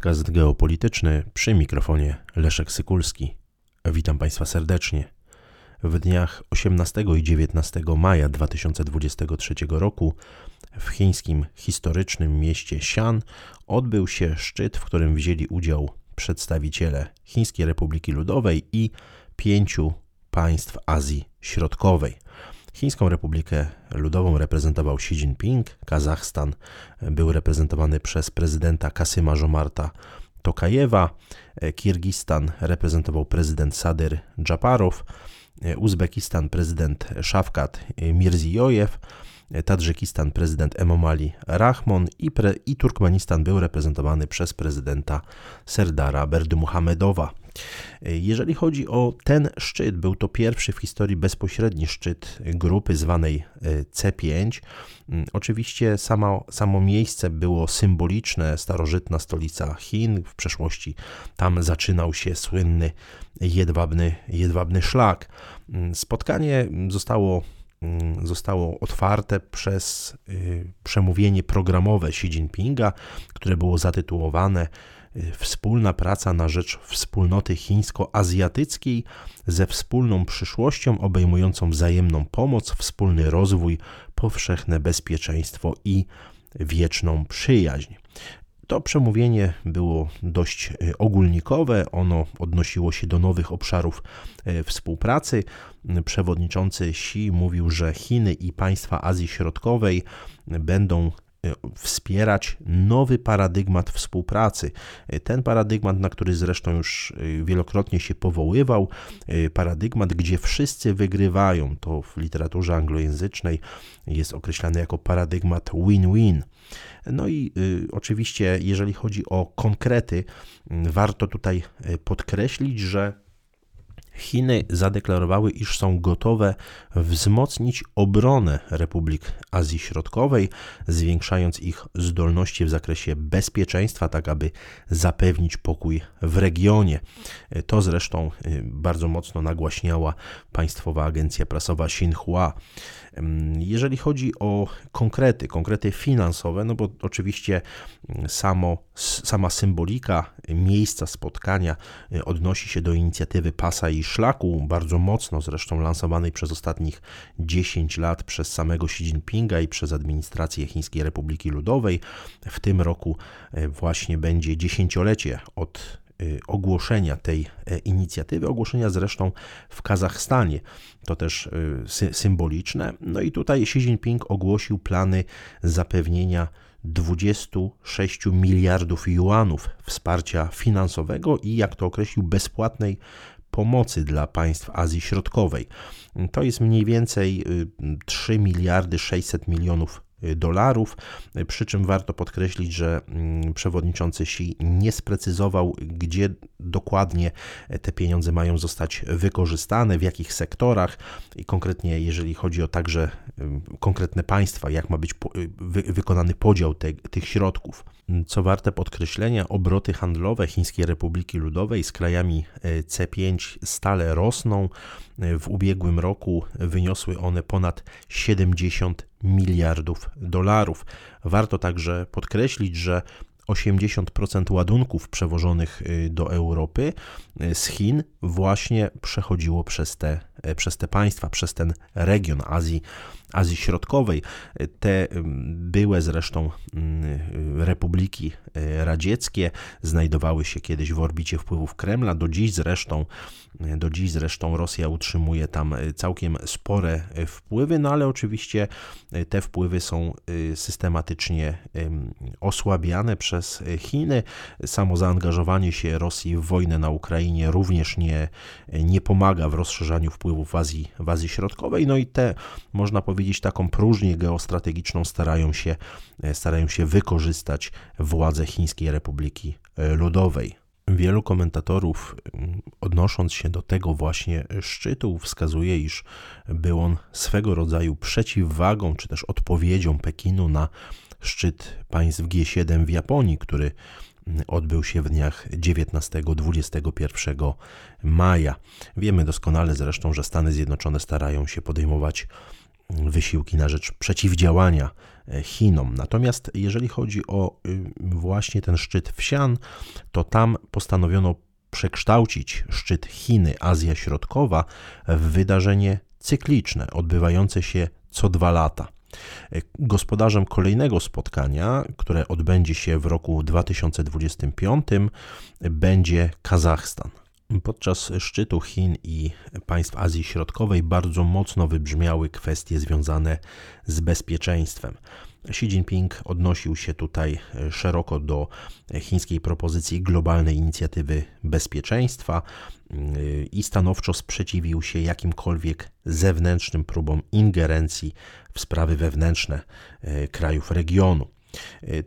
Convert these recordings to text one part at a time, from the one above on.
podcast geopolityczny przy mikrofonie Leszek Sykulski. Witam Państwa serdecznie. W dniach 18 i 19 maja 2023 roku w chińskim historycznym mieście Xi'an odbył się szczyt, w którym wzięli udział przedstawiciele Chińskiej Republiki Ludowej i pięciu państw Azji Środkowej. Chińską Republikę Ludową reprezentował Xi Jinping, Kazachstan był reprezentowany przez prezydenta Kasyma Żomarta Tokajewa, Kirgistan reprezentował prezydent Sadyr Dżaparow, Uzbekistan prezydent Szafkat Mirziyoyew, Tadżykistan prezydent Emomali Rahmon i, pre, i Turkmenistan był reprezentowany przez prezydenta Serdara Berdymuhamedowa. Jeżeli chodzi o ten szczyt, był to pierwszy w historii bezpośredni szczyt grupy zwanej e, C5. Mm, oczywiście samo, samo miejsce było symboliczne, starożytna stolica Chin. W przeszłości tam zaczynał się słynny jedwabny, jedwabny szlak. Mm, spotkanie zostało zostało otwarte przez y, przemówienie programowe Xi Jinpinga, które było zatytułowane wspólna praca na rzecz wspólnoty chińsko-azjatyckiej ze wspólną przyszłością obejmującą wzajemną pomoc, wspólny rozwój, powszechne bezpieczeństwo i wieczną przyjaźń. To przemówienie było dość e, ogólnikowe, ono odnosiło się do nowych obszarów e, współpracy. Przewodniczący Xi mówił, że Chiny i państwa Azji Środkowej będą wspierać nowy paradygmat współpracy. Ten paradygmat, na który zresztą już e, wielokrotnie się powoływał, paradygmat, gdzie wszyscy wygrywają, to w literaturze anglojęzycznej jest określany jako paradygmat win-win. No i y, oczywiście, jeżeli chodzi o konkrety, warto tutaj podkreślić, że Chiny zadeklarowały, iż są gotowe wzmocnić obronę Republik Azji Środkowej, zwiększając ich zdolności w zakresie bezpieczeństwa, tak aby zapewnić pokój w regionie. To zresztą y, bardzo mocno nagłaśniała państwowa agencja prasowa Xinhua. Jeżeli chodzi o konkrety, konkrety finansowe, no bo oczywiście mm, samo, sama symbolika miejsca spotkania y, odnosi się do inicjatywy Pasa i Szlaku, bardzo mocno zresztą lansowanej przez ostatnich 10 lat przez samego Xi Jinpinga i przez administrację Chińskiej Republiki Ludowej. W tym roku y, właśnie będzie dziesięciolecie od ogłoszenia tej e, inicjatywy, ogłoszenia zresztą w Kazachstanie. To też y, symboliczne. No i tutaj Xi Jinping ogłosił plany zapewnienia 26 miliardów juanów wsparcia finansowego i, jak to określił, bezpłatnej pomocy dla państw Azji Środkowej. To jest mniej więcej 3 y, miliardy 600 milionów dolarów, przy czym warto podkreślić, że mm, przewodniczący Xi nie sprecyzował, gdzie dokładnie te pieniądze mają zostać wykorzystane, w jakich sektorach i konkretnie jeżeli chodzi o także konkretne państwa, jak ma być wykonany podział te, tych środków. Co warte podkreślenia, obroty handlowe Chińskiej Republiki Ludowej z krajami e, C5 stale rosną. W ubiegłym roku wyniosły one ponad 70 miliardów dolarów. Warto także podkreślić, że 80% ładunków przewożonych y, do Europy y, z Chin właśnie przechodziło przez te, przez te państwa, przez ten region Azji Azji Środkowej. Te były zresztą republiki e, radzieckie znajdowały się kiedyś w orbicie wpływów Kremla. Do dziś zresztą, do dziś zresztą Rosja utrzymuje tam e, całkiem spore e, wpływy, no ale oczywiście te wpływy są systematycznie osłabiane przez Chiny. Samo zaangażowanie się Rosji w wojnę na Ukrainie również nie, nie pomaga w rozszerzaniu wpływów w Azji, w Azji Środkowej. No i te, można powiedzieć, taką próżnię geostrategiczną starają się, e, starają się wykorzystać władze Chińskiej Republiki e, Ludowej. Wielu komentatorów, mm, odnosząc się do tego właśnie szczytu, wskazuje, iż był on swego rodzaju przeciwwagą czy też odpowiedzią Pekinu na szczyt państw G7 w Japonii, który odbył się w dniach 19-21 maja. Wiemy doskonale zresztą, że Stany Zjednoczone starają się podejmować wysiłki na rzecz przeciwdziałania Chinom. Natomiast jeżeli chodzi o właśnie ten szczyt wsian, to tam postanowiono przekształcić szczyt Chiny-Azja Środkowa w wydarzenie cykliczne, odbywające się co dwa lata. Gospodarzem kolejnego spotkania, które odbędzie się w roku 2025, będzie Kazachstan. Podczas szczytu Chin i państw Azji Środkowej bardzo mocno wybrzmiały kwestie związane z bezpieczeństwem. Xi Jinping odnosił się tutaj szeroko do chińskiej propozycji globalnej inicjatywy bezpieczeństwa yy, i stanowczo sprzeciwił się jakimkolwiek zewnętrznym próbom ingerencji w sprawy wewnętrzne krajów regionu.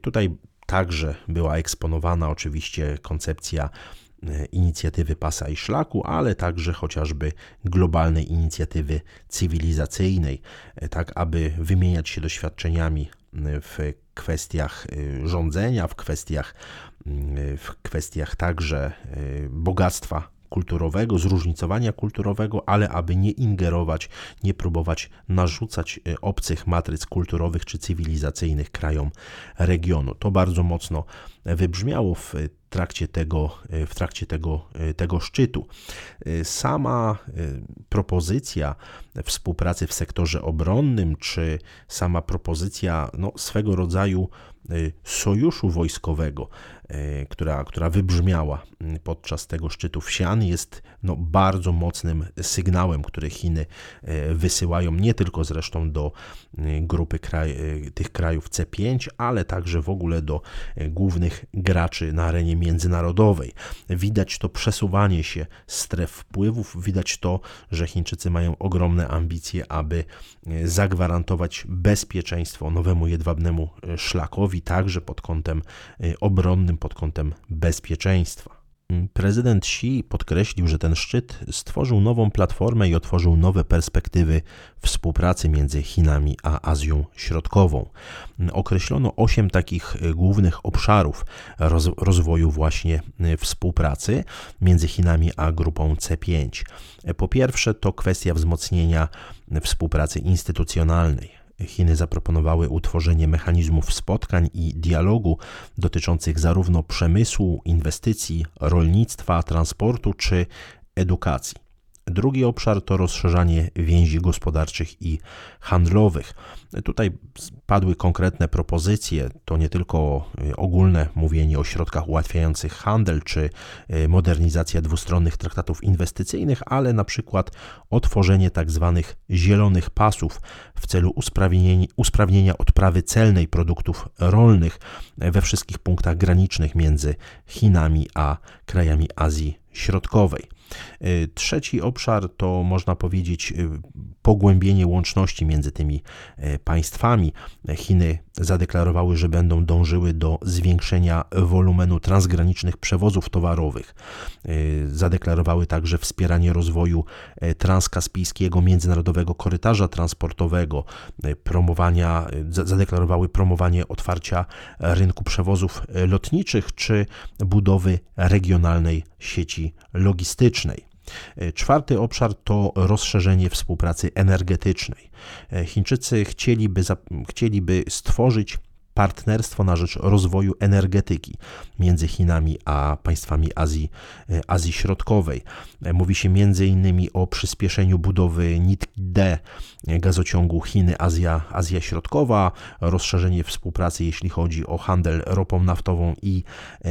Tutaj także była eksponowana oczywiście koncepcja E, inicjatywy pasa i szlaku, ale także chociażby globalnej inicjatywy cywilizacyjnej, e, tak aby wymieniać się doświadczeniami w kwestiach rządzenia, w kwestiach, w kwestiach także bogactwa kulturowego, zróżnicowania kulturowego, ale aby nie ingerować, nie próbować narzucać obcych matryc kulturowych czy cywilizacyjnych krajom regionu. To bardzo mocno wybrzmiało w trakcie tego, e, w trakcie tego, e, tego szczytu. Sama propozycja współpracy w sektorze obronnym, czy sama propozycja no, swego rodzaju sojuszu wojskowego E, która, która wybrzmiała podczas tego szczytu wsian, jest no, bardzo mocnym sygnałem, który Chiny e, wysyłają nie tylko zresztą do e, grupy kraj, tych krajów C5, ale także w ogóle do głównych graczy na arenie międzynarodowej. Widać to przesuwanie się stref wpływów, widać to, że Chińczycy mają ogromne ambicje, aby zagwarantować bezpieczeństwo nowemu jedwabnemu szlakowi, także pod kątem obronnym pod kątem bezpieczeństwa. Prezydent Xi podkreślił, że ten szczyt stworzył nową platformę i otworzył nowe perspektywy współpracy między Chinami a Azją Środkową. Określono osiem takich głównych obszarów roz rozwoju właśnie współpracy między Chinami a grupą C5. Po pierwsze, to kwestia wzmocnienia współpracy instytucjonalnej Chiny zaproponowały utworzenie mechanizmów spotkań i dialogu dotyczących zarówno przemysłu, inwestycji, rolnictwa, transportu czy edukacji. Drugi obszar to rozszerzanie więzi gospodarczych i handlowych. Tutaj padły konkretne propozycje, to nie tylko y, ogólne mówienie o środkach ułatwiających handel czy y, modernizacja dwustronnych traktatów inwestycyjnych, ale na przykład otworzenie tzw. Tak zielonych pasów w celu usprawnienia, usprawnienia odprawy celnej produktów rolnych we wszystkich punktach granicznych między Chinami a krajami Azji Środkowej. Y, trzeci obszar to można powiedzieć y, pogłębienie łączności między tymi y, państwami. Chiny zadeklarowały, że będą dążyły do zwiększenia wolumenu transgranicznych przewozów towarowych. Zadeklarowały także wspieranie rozwoju transkaspijskiego międzynarodowego korytarza transportowego, promowania, zadeklarowały promowanie otwarcia rynku przewozów lotniczych czy budowy regionalnej sieci logistycznej. E, czwarty obszar to rozszerzenie współpracy energetycznej. E, Chińczycy chcieliby, chcieliby stworzyć partnerstwo na rzecz rozwoju energetyki między Chinami a państwami Azji, e, Azji Środkowej. Mówi się m.in. o przyspieszeniu budowy nitki D gazociągu Chiny-Azja Azja Środkowa, rozszerzenie współpracy jeśli chodzi o handel ropą naftową i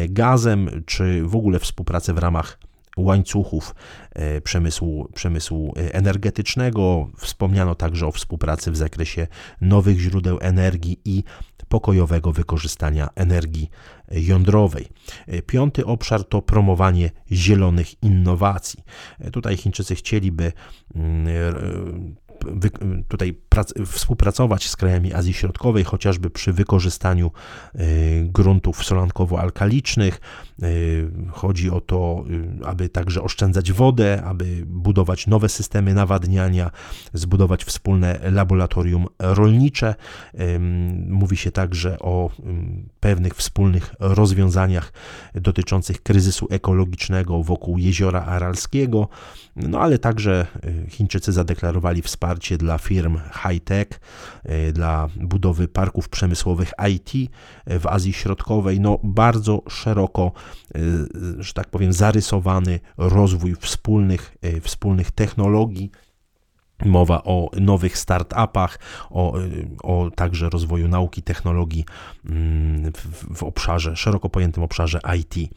gazem, czy w ogóle współpracę w ramach łańcuchów e, przemysłu, przemysłu e, energetycznego. Wspomniano także o współpracy w zakresie nowych źródeł energii i pokojowego wykorzystania energii jądrowej. E, piąty obszar to promowanie zielonych innowacji. Tutaj Chińczycy chcieliby mm, tutaj współpracować z krajami Azji Środkowej, chociażby przy wykorzystaniu e, gruntów solankowo-alkalicznych. E, chodzi o to, e, aby także oszczędzać wodę, aby budować nowe systemy nawadniania, zbudować wspólne laboratorium rolnicze. Mówi się także o pewnych wspólnych rozwiązaniach dotyczących kryzysu ekologicznego wokół jeziora Aralskiego, no ale także Chińczycy zadeklarowali wsparcie wsparcie dla firm high-tech, dla budowy parków przemysłowych IT w Azji Środkowej. No, bardzo szeroko, że tak powiem, zarysowany rozwój wspólnych, wspólnych technologii Mowa o nowych startupach, o, o także rozwoju nauki, technologii mm, w, w, obszarze, szeroko pojętym obszarze IT.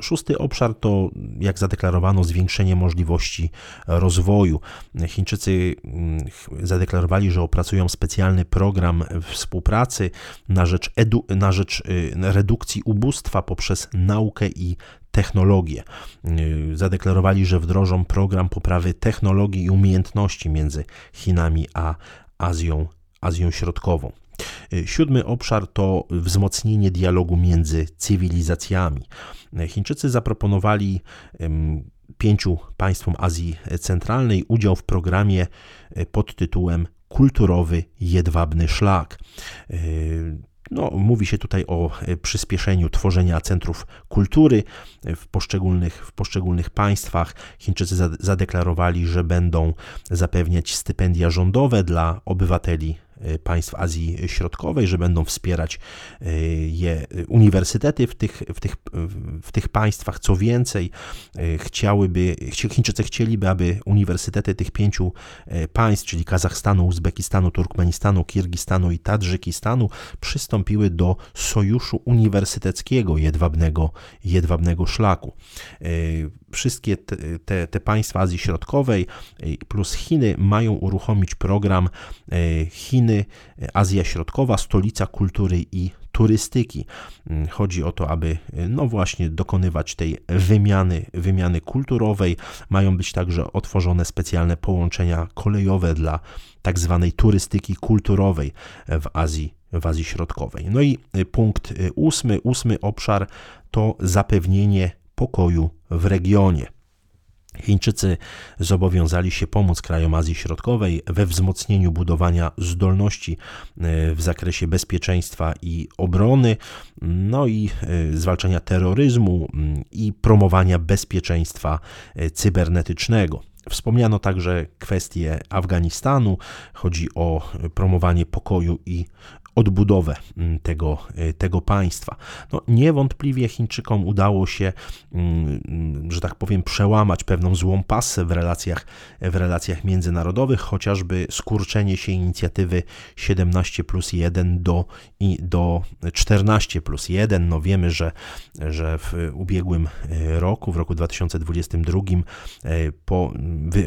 Szósty obszar to, jak zadeklarowano, zwiększenie możliwości rozwoju. Chińczycy mm, zadeklarowali, że opracują specjalny program współpracy na rzecz, edu, na rzecz y, redukcji ubóstwa poprzez naukę i technologie. Y, zadeklarowali, że wdrożą program poprawy technologii i umiejętności między Chinami a Azją, Azją Środkową. Y, siódmy obszar to wzmocnienie dialogu między cywilizacjami. Chińczycy zaproponowali pięciu państwom Azji Centralnej udział w programie y, pod tytułem Kulturowy Jedwabny Szlak. No, mówi się tutaj o e, przyspieszeniu tworzenia centrów kultury w poszczególnych, w poszczególnych państwach. Chińczycy zadeklarowali, że będą zapewniać stypendia rządowe dla obywateli państw Azji Środkowej, że będą wspierać y, je uniwersytety w tych, w tych, w tych państwach. Co więcej, y, chciałyby, Chińczycy chcieliby, aby uniwersytety tych pięciu państw, czyli Kazachstanu, Uzbekistanu, Turkmenistanu, Kirgistanu i Tadżykistanu, przystąpiły do sojuszu uniwersyteckiego jedwabnego, jedwabnego szlaku wszystkie te, te, te, państwa Azji Środkowej plus Chiny mają uruchomić program Chiny, Azja Środkowa, stolica kultury i turystyki. Mm, chodzi o to, aby no właśnie dokonywać tej wymiany, wymiany kulturowej. Mają być także otworzone specjalne połączenia kolejowe dla tak zwanej turystyki kulturowej w Azji, w Azji Środkowej. No i punkt ósmy, ósmy obszar to zapewnienie pokoju w regionie. Chińczycy zobowiązali się pomóc krajom Azji Środkowej we wzmocnieniu budowania zdolności e, w zakresie bezpieczeństwa i obrony, no i e, zwalczania terroryzmu mm, i promowania bezpieczeństwa e, cybernetycznego. Wspomniano także kwestię Afganistanu, chodzi o promowanie pokoju i odbudowę mm, tego, y, tego państwa. No, niewątpliwie Chińczykom udało się, mm, tak powiem, przełamać pewną złą pasę w relacjach, w relacjach międzynarodowych, chociażby skurczenie się inicjatywy 17 plus 1 do, do 14 plus 1. No wiemy, że, że w ubiegłym y, roku, w roku 2022, y, po,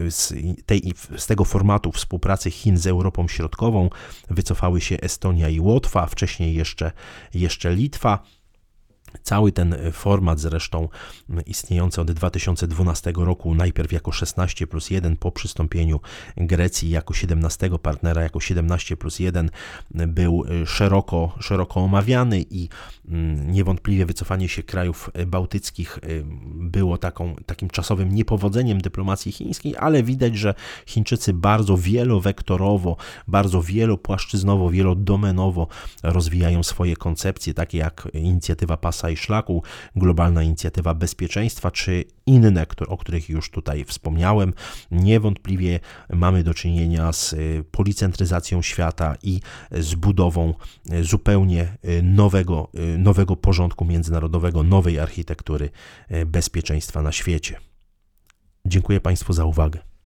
z, tej, z tego formatu współpracy Chin z Europą Środkową wycofały się Estonia i i Łotwa, wcześniej jeszcze, jeszcze Litwa. Cały ten format zresztą istniejący od 2012 roku, najpierw jako 16 plus 1 po przystąpieniu Grecji jako 17 partnera, jako 17 plus 1 był szeroko, szeroko omawiany i niewątpliwie wycofanie się krajów bałtyckich y, było taką, takim czasowym niepowodzeniem dyplomacji chińskiej, ale widać, że Chińczycy bardzo wielowektorowo, bardzo wielopłaszczyznowo, wielodomenowo rozwijają swoje koncepcje, takie jak inicjatywa PASA i Szlaku, Globalna Inicjatywa Bezpieczeństwa, czy inne, o których już tutaj wspomniałem. Niewątpliwie mamy do czynienia z y, policentryzacją świata i z budową y, zupełnie y, nowego, nowego porządku międzynarodowego, nowej architektury bezpieczeństwa na świecie. Dziękuję Państwu za uwagę.